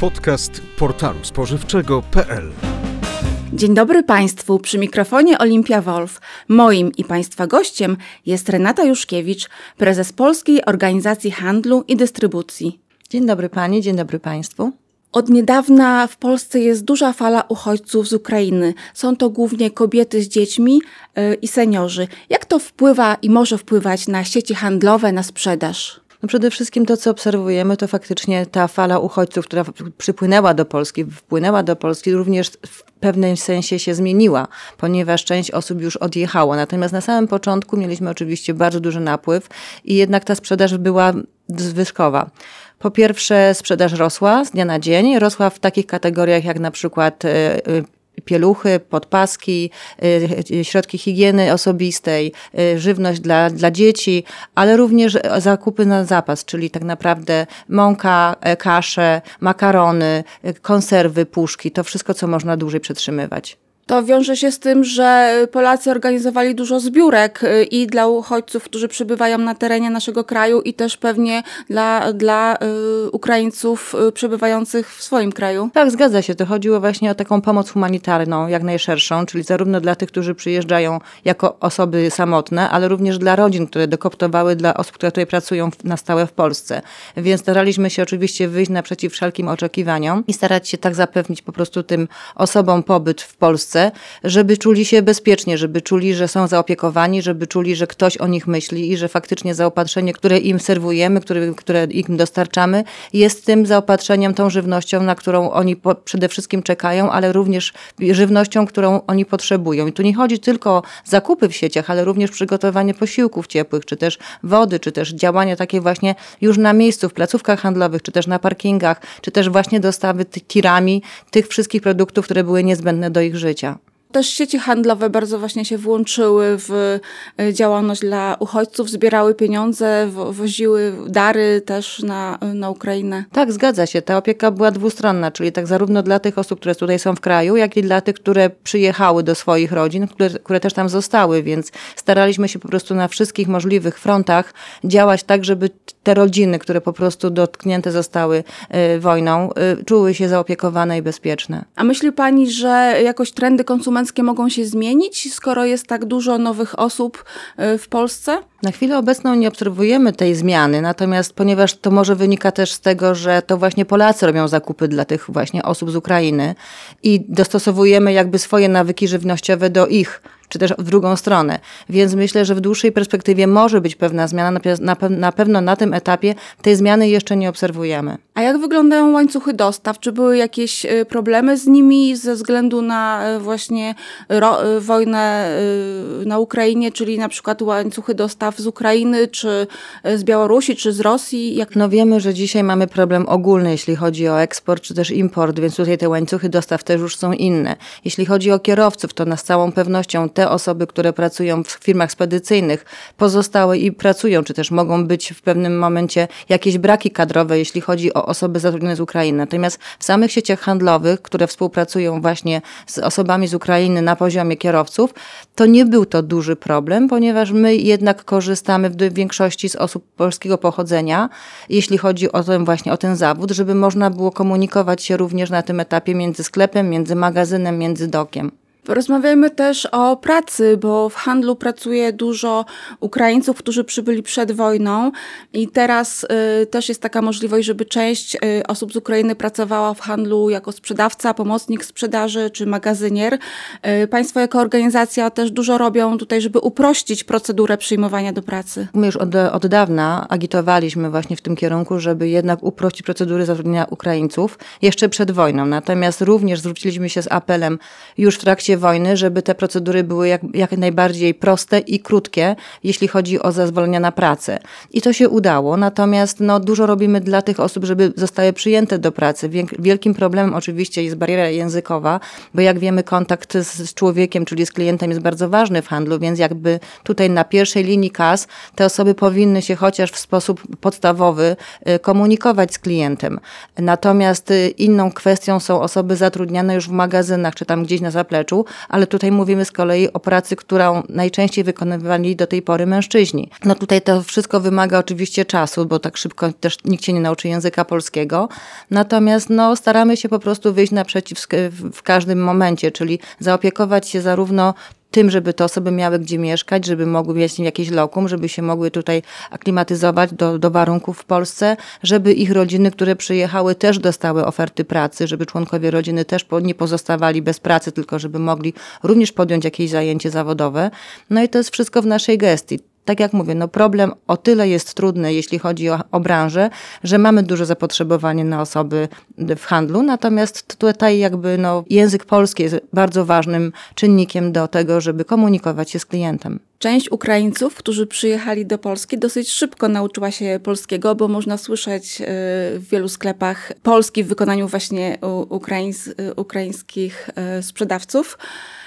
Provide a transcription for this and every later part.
Podcast portalu spożywczego.pl Dzień dobry Państwu, przy mikrofonie Olimpia Wolf. Moim i Państwa gościem jest Renata Juszkiewicz, prezes Polskiej Organizacji Handlu i Dystrybucji. Dzień dobry Pani, dzień dobry Państwu. Od niedawna w Polsce jest duża fala uchodźców z Ukrainy. Są to głównie kobiety z dziećmi yy, i seniorzy. Jak to wpływa i może wpływać na sieci handlowe, na sprzedaż? No przede wszystkim to, co obserwujemy, to faktycznie ta fala uchodźców, która przypłynęła do Polski, wpłynęła do Polski, również w pewnym sensie się zmieniła, ponieważ część osób już odjechało. Natomiast na samym początku mieliśmy oczywiście bardzo duży napływ i jednak ta sprzedaż była zwyżkowa. Po pierwsze, sprzedaż rosła z dnia na dzień. Rosła w takich kategoriach jak na przykład e, e, pieluchy, podpaski, y, środki higieny osobistej, y, żywność dla, dla dzieci, ale również zakupy na zapas, czyli tak naprawdę mąka, e, kasze, makarony, y, konserwy, puszki, to wszystko, co można dłużej przetrzymywać. To wiąże się z tym, że Polacy organizowali dużo zbiórek y, i dla uchodźców, którzy przybywają na terenie naszego kraju, i też pewnie dla, dla y, Ukraińców y, przebywających w swoim kraju. Tak, zgadza się. To chodziło właśnie o taką pomoc humanitarną, jak najszerszą, czyli zarówno dla tych, którzy przyjeżdżają jako osoby samotne, ale również dla rodzin, które dokoptowały dla osób, które tutaj pracują na stałe w Polsce. Więc staraliśmy się oczywiście wyjść naprzeciw wszelkim oczekiwaniom i starać się tak zapewnić po prostu tym osobom pobyt w Polsce żeby czuli się bezpiecznie, żeby czuli, że są zaopiekowani, żeby czuli, że ktoś o nich myśli i że faktycznie zaopatrzenie, które im serwujemy, które, które im dostarczamy, jest tym zaopatrzeniem, tą żywnością, na którą oni po, przede wszystkim czekają, ale również żywnością, którą oni potrzebują. I tu nie chodzi tylko o zakupy w sieciach, ale również przygotowanie posiłków ciepłych, czy też wody, czy też działania takie właśnie już na miejscu, w placówkach handlowych, czy też na parkingach, czy też właśnie dostawy tirami tych wszystkich produktów, które były niezbędne do ich życia. Też sieci handlowe bardzo właśnie się włączyły w e, działalność dla uchodźców, zbierały pieniądze, woziły dary też na, na Ukrainę. Tak, zgadza się. Ta opieka była dwustronna, czyli tak zarówno dla tych osób, które tutaj są w kraju, jak i dla tych, które przyjechały do swoich rodzin, które, które też tam zostały, więc staraliśmy się po prostu na wszystkich możliwych frontach działać tak, żeby te rodziny, które po prostu dotknięte zostały y, wojną, y, czuły się zaopiekowane i bezpieczne. A myśli Pani, że jakoś trendy konsumenckie mogą się zmienić, skoro jest tak dużo nowych osób y, w Polsce? Na chwilę obecną nie obserwujemy tej zmiany, natomiast ponieważ to może wynika też z tego, że to właśnie Polacy robią zakupy dla tych właśnie osób z Ukrainy i dostosowujemy jakby swoje nawyki żywnościowe do ich czy też w drugą stronę. Więc myślę, że w dłuższej perspektywie może być pewna zmiana, na pewno na tym etapie tej zmiany jeszcze nie obserwujemy. A jak wyglądają łańcuchy dostaw? Czy były jakieś y, problemy z nimi ze względu na y, właśnie y, wojnę na Ukrainie, czyli na przykład łańcuchy dostaw z Ukrainy, czy z Białorusi, czy z Rosji? Jak... No wiemy, że dzisiaj mamy problem ogólny, jeśli chodzi o eksport, czy też import, więc tutaj te łańcuchy dostaw też już są inne. Jeśli chodzi o kierowców, to na z całą pewnością te osoby, które pracują w firmach spedycyjnych, pozostałe i pracują, czy też mogą być w pewnym momencie jakieś braki kadrowe, jeśli chodzi o osoby zatrudnione z Ukrainy. Natomiast w samych sieciach handlowych, które współpracują właśnie z osobami z Ukrainy na poziomie kierowców, to nie był to duży problem, ponieważ my jednak korzystamy w większości z osób polskiego pochodzenia, jeśli chodzi o ten właśnie o ten zawód, żeby można było komunikować się również na tym etapie między sklepem, między magazynem, między dokiem. Porozmawiajmy też o pracy, bo w handlu pracuje dużo Ukraińców, którzy przybyli przed wojną i teraz y, też jest taka możliwość, żeby część y, osób z Ukrainy pracowała w handlu jako sprzedawca, pomocnik sprzedaży czy magazynier. Y, państwo jako organizacja też dużo robią tutaj, żeby uprościć procedurę przyjmowania do pracy. My już od, od dawna agitowaliśmy właśnie w tym kierunku, żeby jednak uprościć procedury zatrudnienia Ukraińców jeszcze przed wojną. Natomiast również zwróciliśmy się z apelem już w trakcie wojny, żeby te procedury były jak, jak najbardziej proste i krótkie, jeśli chodzi o zezwolenia na pracę. I to się udało, natomiast no, dużo robimy dla tych osób, żeby zostały przyjęte do pracy. Wielkim problemem oczywiście jest bariera językowa, bo jak wiemy, kontakt z, z człowiekiem, czyli z klientem jest bardzo ważny w handlu, więc jakby tutaj na pierwszej linii kas te osoby powinny się chociaż w sposób podstawowy y, komunikować z klientem. Natomiast y, inną kwestią są osoby zatrudniane już w magazynach, czy tam gdzieś na zapleczu, ale tutaj mówimy z kolei o pracy, którą najczęściej wykonywali do tej pory mężczyźni. No tutaj to wszystko wymaga oczywiście czasu, bo tak szybko też nikt się nie nauczy języka polskiego. Natomiast no, staramy się po prostu wyjść naprzeciw w każdym momencie, czyli zaopiekować się zarówno tym, żeby te osoby miały gdzie mieszkać, żeby mogły mieć jakieś lokum, żeby się mogły tutaj aklimatyzować do, do warunków w Polsce, żeby ich rodziny, które przyjechały, też dostały oferty pracy, żeby członkowie rodziny też nie pozostawali bez pracy, tylko żeby mogli również podjąć jakieś zajęcie zawodowe. No i to jest wszystko w naszej gestii tak jak mówię, no problem o tyle jest trudny, jeśli chodzi o, o branżę, że mamy duże zapotrzebowanie na osoby w handlu, natomiast tutaj jakby no, język polski jest bardzo ważnym czynnikiem do tego, żeby komunikować się z klientem. Część Ukraińców, którzy przyjechali do Polski, dosyć szybko nauczyła się polskiego, bo można słyszeć y, w wielu sklepach polski w wykonaniu właśnie ukraińs, y, ukraińskich y, sprzedawców,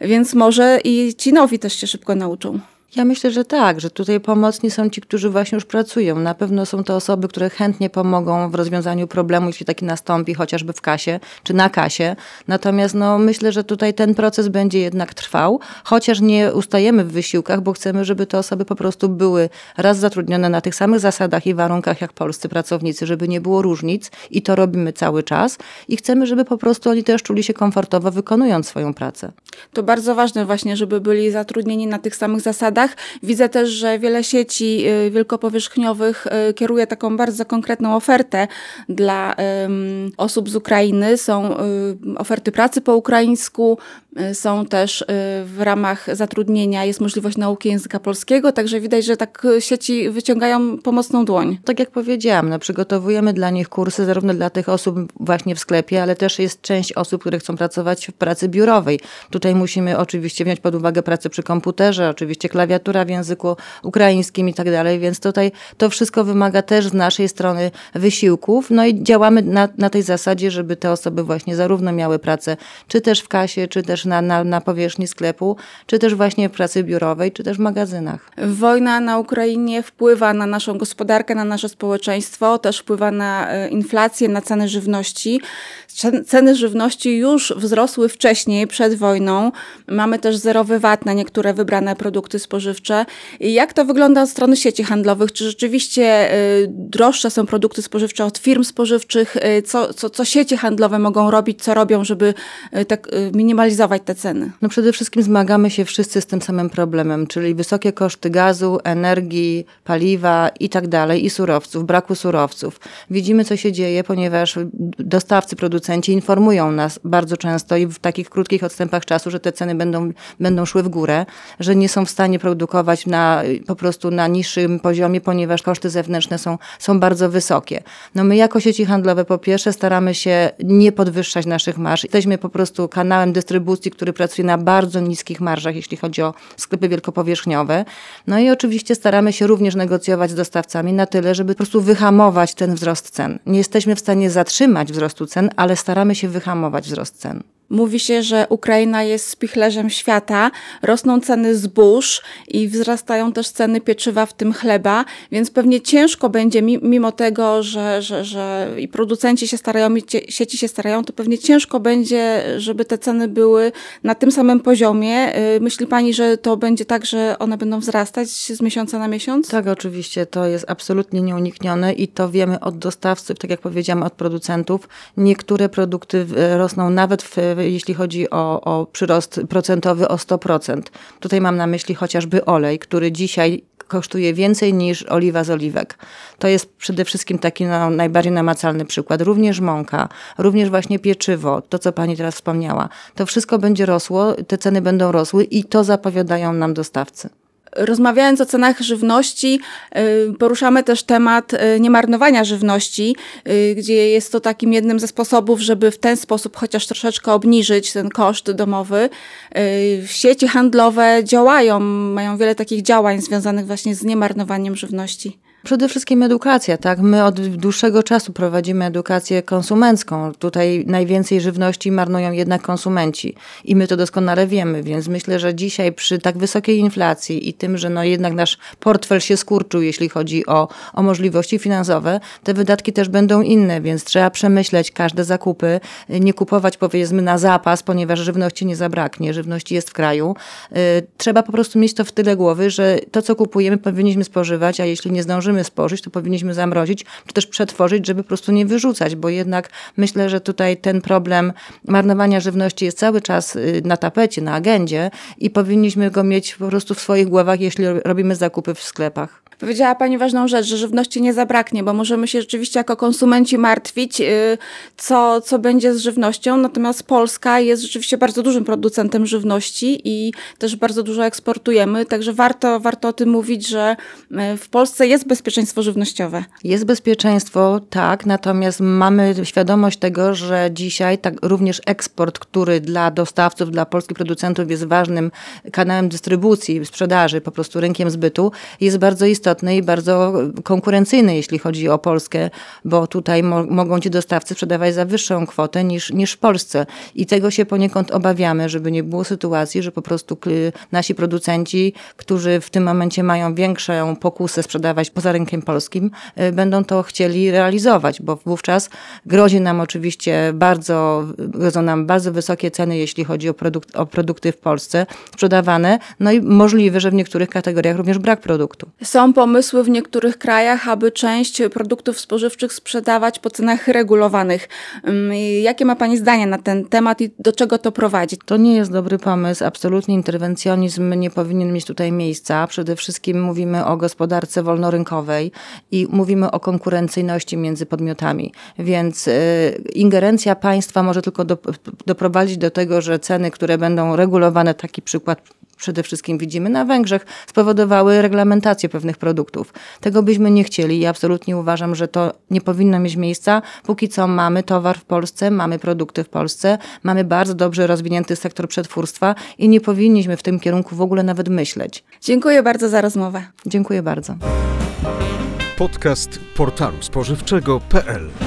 więc może i ci nowi też się szybko nauczą. Ja myślę, że tak, że tutaj pomocni są ci, którzy właśnie już pracują. Na pewno są to osoby, które chętnie pomogą w rozwiązaniu problemu, jeśli taki nastąpi, chociażby w kasie czy na kasie. Natomiast no, myślę, że tutaj ten proces będzie jednak trwał, chociaż nie ustajemy w wysiłkach, bo chcemy, żeby te osoby po prostu były raz zatrudnione na tych samych zasadach i warunkach jak polscy pracownicy, żeby nie było różnic i to robimy cały czas. I chcemy, żeby po prostu oni też czuli się komfortowo wykonując swoją pracę. To bardzo ważne właśnie, żeby byli zatrudnieni na tych samych zasadach Widzę też, że wiele sieci y, wielkopowierzchniowych y, kieruje taką bardzo konkretną ofertę dla osób z Ukrainy. Są y, oferty pracy po ukraińsku, są też w ramach zatrudnienia, jest możliwość nauki języka polskiego, także widać, że tak sieci wyciągają pomocną dłoń. Tak jak powiedziałam, no, przygotowujemy dla nich kursy zarówno dla tych osób właśnie w sklepie, ale też jest część osób, które chcą pracować w pracy biurowej. Tutaj musimy oczywiście wziąć pod uwagę pracę przy komputerze, oczywiście klawiaturę, klawiatura w języku ukraińskim i tak dalej, więc tutaj to wszystko wymaga też z naszej strony wysiłków. No i działamy na, na tej zasadzie, żeby te osoby właśnie zarówno miały pracę, czy też w kasie, czy też na, na, na powierzchni sklepu, czy też właśnie w pracy biurowej, czy też w magazynach. Wojna na Ukrainie wpływa na naszą gospodarkę, na nasze społeczeństwo, też wpływa na e, inflację, na ceny żywności. Ceny żywności już wzrosły wcześniej, przed wojną. Mamy też zerowy VAT na niektóre wybrane produkty spożywcze spożywcze. Jak to wygląda od strony sieci handlowych? Czy rzeczywiście y, droższe są produkty spożywcze od firm spożywczych? Y, co, co, co sieci handlowe mogą robić, co robią, żeby y, tak minimalizować te ceny? No przede wszystkim zmagamy się wszyscy z tym samym problemem, czyli wysokie koszty gazu, energii, paliwa i tak dalej, i surowców, braku surowców. Widzimy, co się dzieje, ponieważ dostawcy, producenci informują nas bardzo często i w takich krótkich odstępach czasu, że te ceny będą, będą szły w górę, że nie są w stanie produkować na, po prostu na niższym poziomie, ponieważ koszty zewnętrzne są, są bardzo wysokie. No my jako sieci handlowe po pierwsze staramy się nie podwyższać naszych marż. Jesteśmy po prostu kanałem dystrybucji, który pracuje na bardzo niskich marżach, jeśli chodzi o sklepy wielkopowierzchniowe. No i oczywiście staramy się również negocjować z dostawcami na tyle, żeby po prostu wyhamować ten wzrost cen. Nie jesteśmy w stanie zatrzymać wzrostu cen, ale staramy się wyhamować wzrost cen. Mówi się, że Ukraina jest spichlerzem świata, rosną ceny zbóż i wzrastają też ceny pieczywa, w tym chleba, więc pewnie ciężko będzie, mimo tego, że, że, że i producenci się starają, i sieci się starają, to pewnie ciężko będzie, żeby te ceny były na tym samym poziomie. Y, myśli Pani, że to będzie tak, że one będą wzrastać z miesiąca na miesiąc? Tak, oczywiście, to jest absolutnie nieuniknione i to wiemy od dostawców, tak jak powiedziałam, od producentów. Niektóre produkty rosną nawet w jeśli chodzi o, o przyrost procentowy o 100%. Tutaj mam na myśli chociażby olej, który dzisiaj kosztuje więcej niż oliwa z oliwek. To jest przede wszystkim taki no, najbardziej namacalny przykład. Również mąka, również właśnie pieczywo, to co pani teraz wspomniała. To wszystko będzie rosło, te ceny będą rosły i to zapowiadają nam dostawcy. Rozmawiając o cenach żywności, y, poruszamy też temat y, niemarnowania żywności, y, gdzie jest to takim jednym ze sposobów, żeby w ten sposób chociaż troszeczkę obniżyć ten koszt domowy. Sieci handlowe działają, mają wiele takich działań związanych właśnie z niemarnowaniem żywności. Przede wszystkim edukacja, tak? My od dłuższego czasu prowadzimy edukację konsumencką. Tutaj najwięcej żywności marnują jednak konsumenci i my to doskonale wiemy, więc myślę, że dzisiaj przy tak wysokiej inflacji i tym, że no jednak nasz portfel się skurczył, jeśli chodzi o, o możliwości finansowe, te wydatki też będą inne, więc trzeba przemyśleć każde zakupy, nie kupować powiedzmy na zapas, ponieważ żywności nie zabraknie, żywności jest w kraju. Y, trzeba po prostu mieć to w tyle głowy, że to, co kupujemy, powinniśmy spożywać, a jeśli nie zdążymy spożyć, to powinniśmy zamrozić, czy też przetworzyć, żeby po prostu nie wyrzucać, bo jednak myślę, że tutaj ten problem marnowania żywności jest cały czas y, na tapecie, na agendzie i powinniśmy go mieć po prostu w swoich głowach, jeśli robimy zakupy w sklepach. Powiedziała Pani ważną rzecz, że żywności nie zabraknie, bo możemy się rzeczywiście jako konsumenci martwić, y, co, co będzie z żywnością. Natomiast Polska jest rzeczywiście bardzo dużym producentem żywności i też bardzo dużo eksportujemy, także warto, warto o tym mówić, że y, w Polsce jest bezpieczeństwo żywnościowe. Jest bezpieczeństwo, tak, natomiast mamy świadomość tego, że dzisiaj tak również eksport, który dla dostawców, dla polskich producentów jest ważnym kanałem dystrybucji, sprzedaży, po prostu rynkiem zbytu, jest bardzo istotny i bardzo konkurencyjny, jeśli chodzi o Polskę, bo tutaj mo mogą ci dostawcy sprzedawać za wyższą kwotę niż, niż w Polsce. I tego się poniekąd obawiamy, żeby nie było sytuacji, że po prostu nasi producenci, którzy w tym momencie mają większą pokusę sprzedawać poza rynkiem polskim, y, będą to chcieli realizować, bo wówczas grozi nam oczywiście bardzo, grożą nam bardzo wysokie ceny, jeśli chodzi o, produkt, o produkty w Polsce sprzedawane, no i możliwe, że w niektórych kategoriach również brak produktu. Są pomysły w niektórych krajach, aby część produktów spożywczych sprzedawać po cenach regulowanych. Jakie ma Pani zdanie na ten temat i do czego to prowadzi? To nie jest dobry pomysł. Absolutnie interwencjonizm nie powinien mieć tutaj miejsca. Przede wszystkim mówimy o gospodarce wolnorynkowej i mówimy o konkurencyjności między podmiotami. Więc y, ingerencja państwa może tylko do, doprowadzić do tego, że ceny, które będą regulowane, taki przykład przede wszystkim widzimy na Węgrzech, spowodowały reglamentację pewnych produktów. Tego byśmy nie chcieli i absolutnie uważam, że to nie powinno mieć miejsca. Póki co mamy towar w Polsce, mamy produkty w Polsce, mamy bardzo dobrze rozwinięty sektor przetwórstwa i nie powinniśmy w tym kierunku w ogóle nawet myśleć. Dziękuję bardzo za rozmowę. Dziękuję bardzo. Podcast portalu spożywczego.pl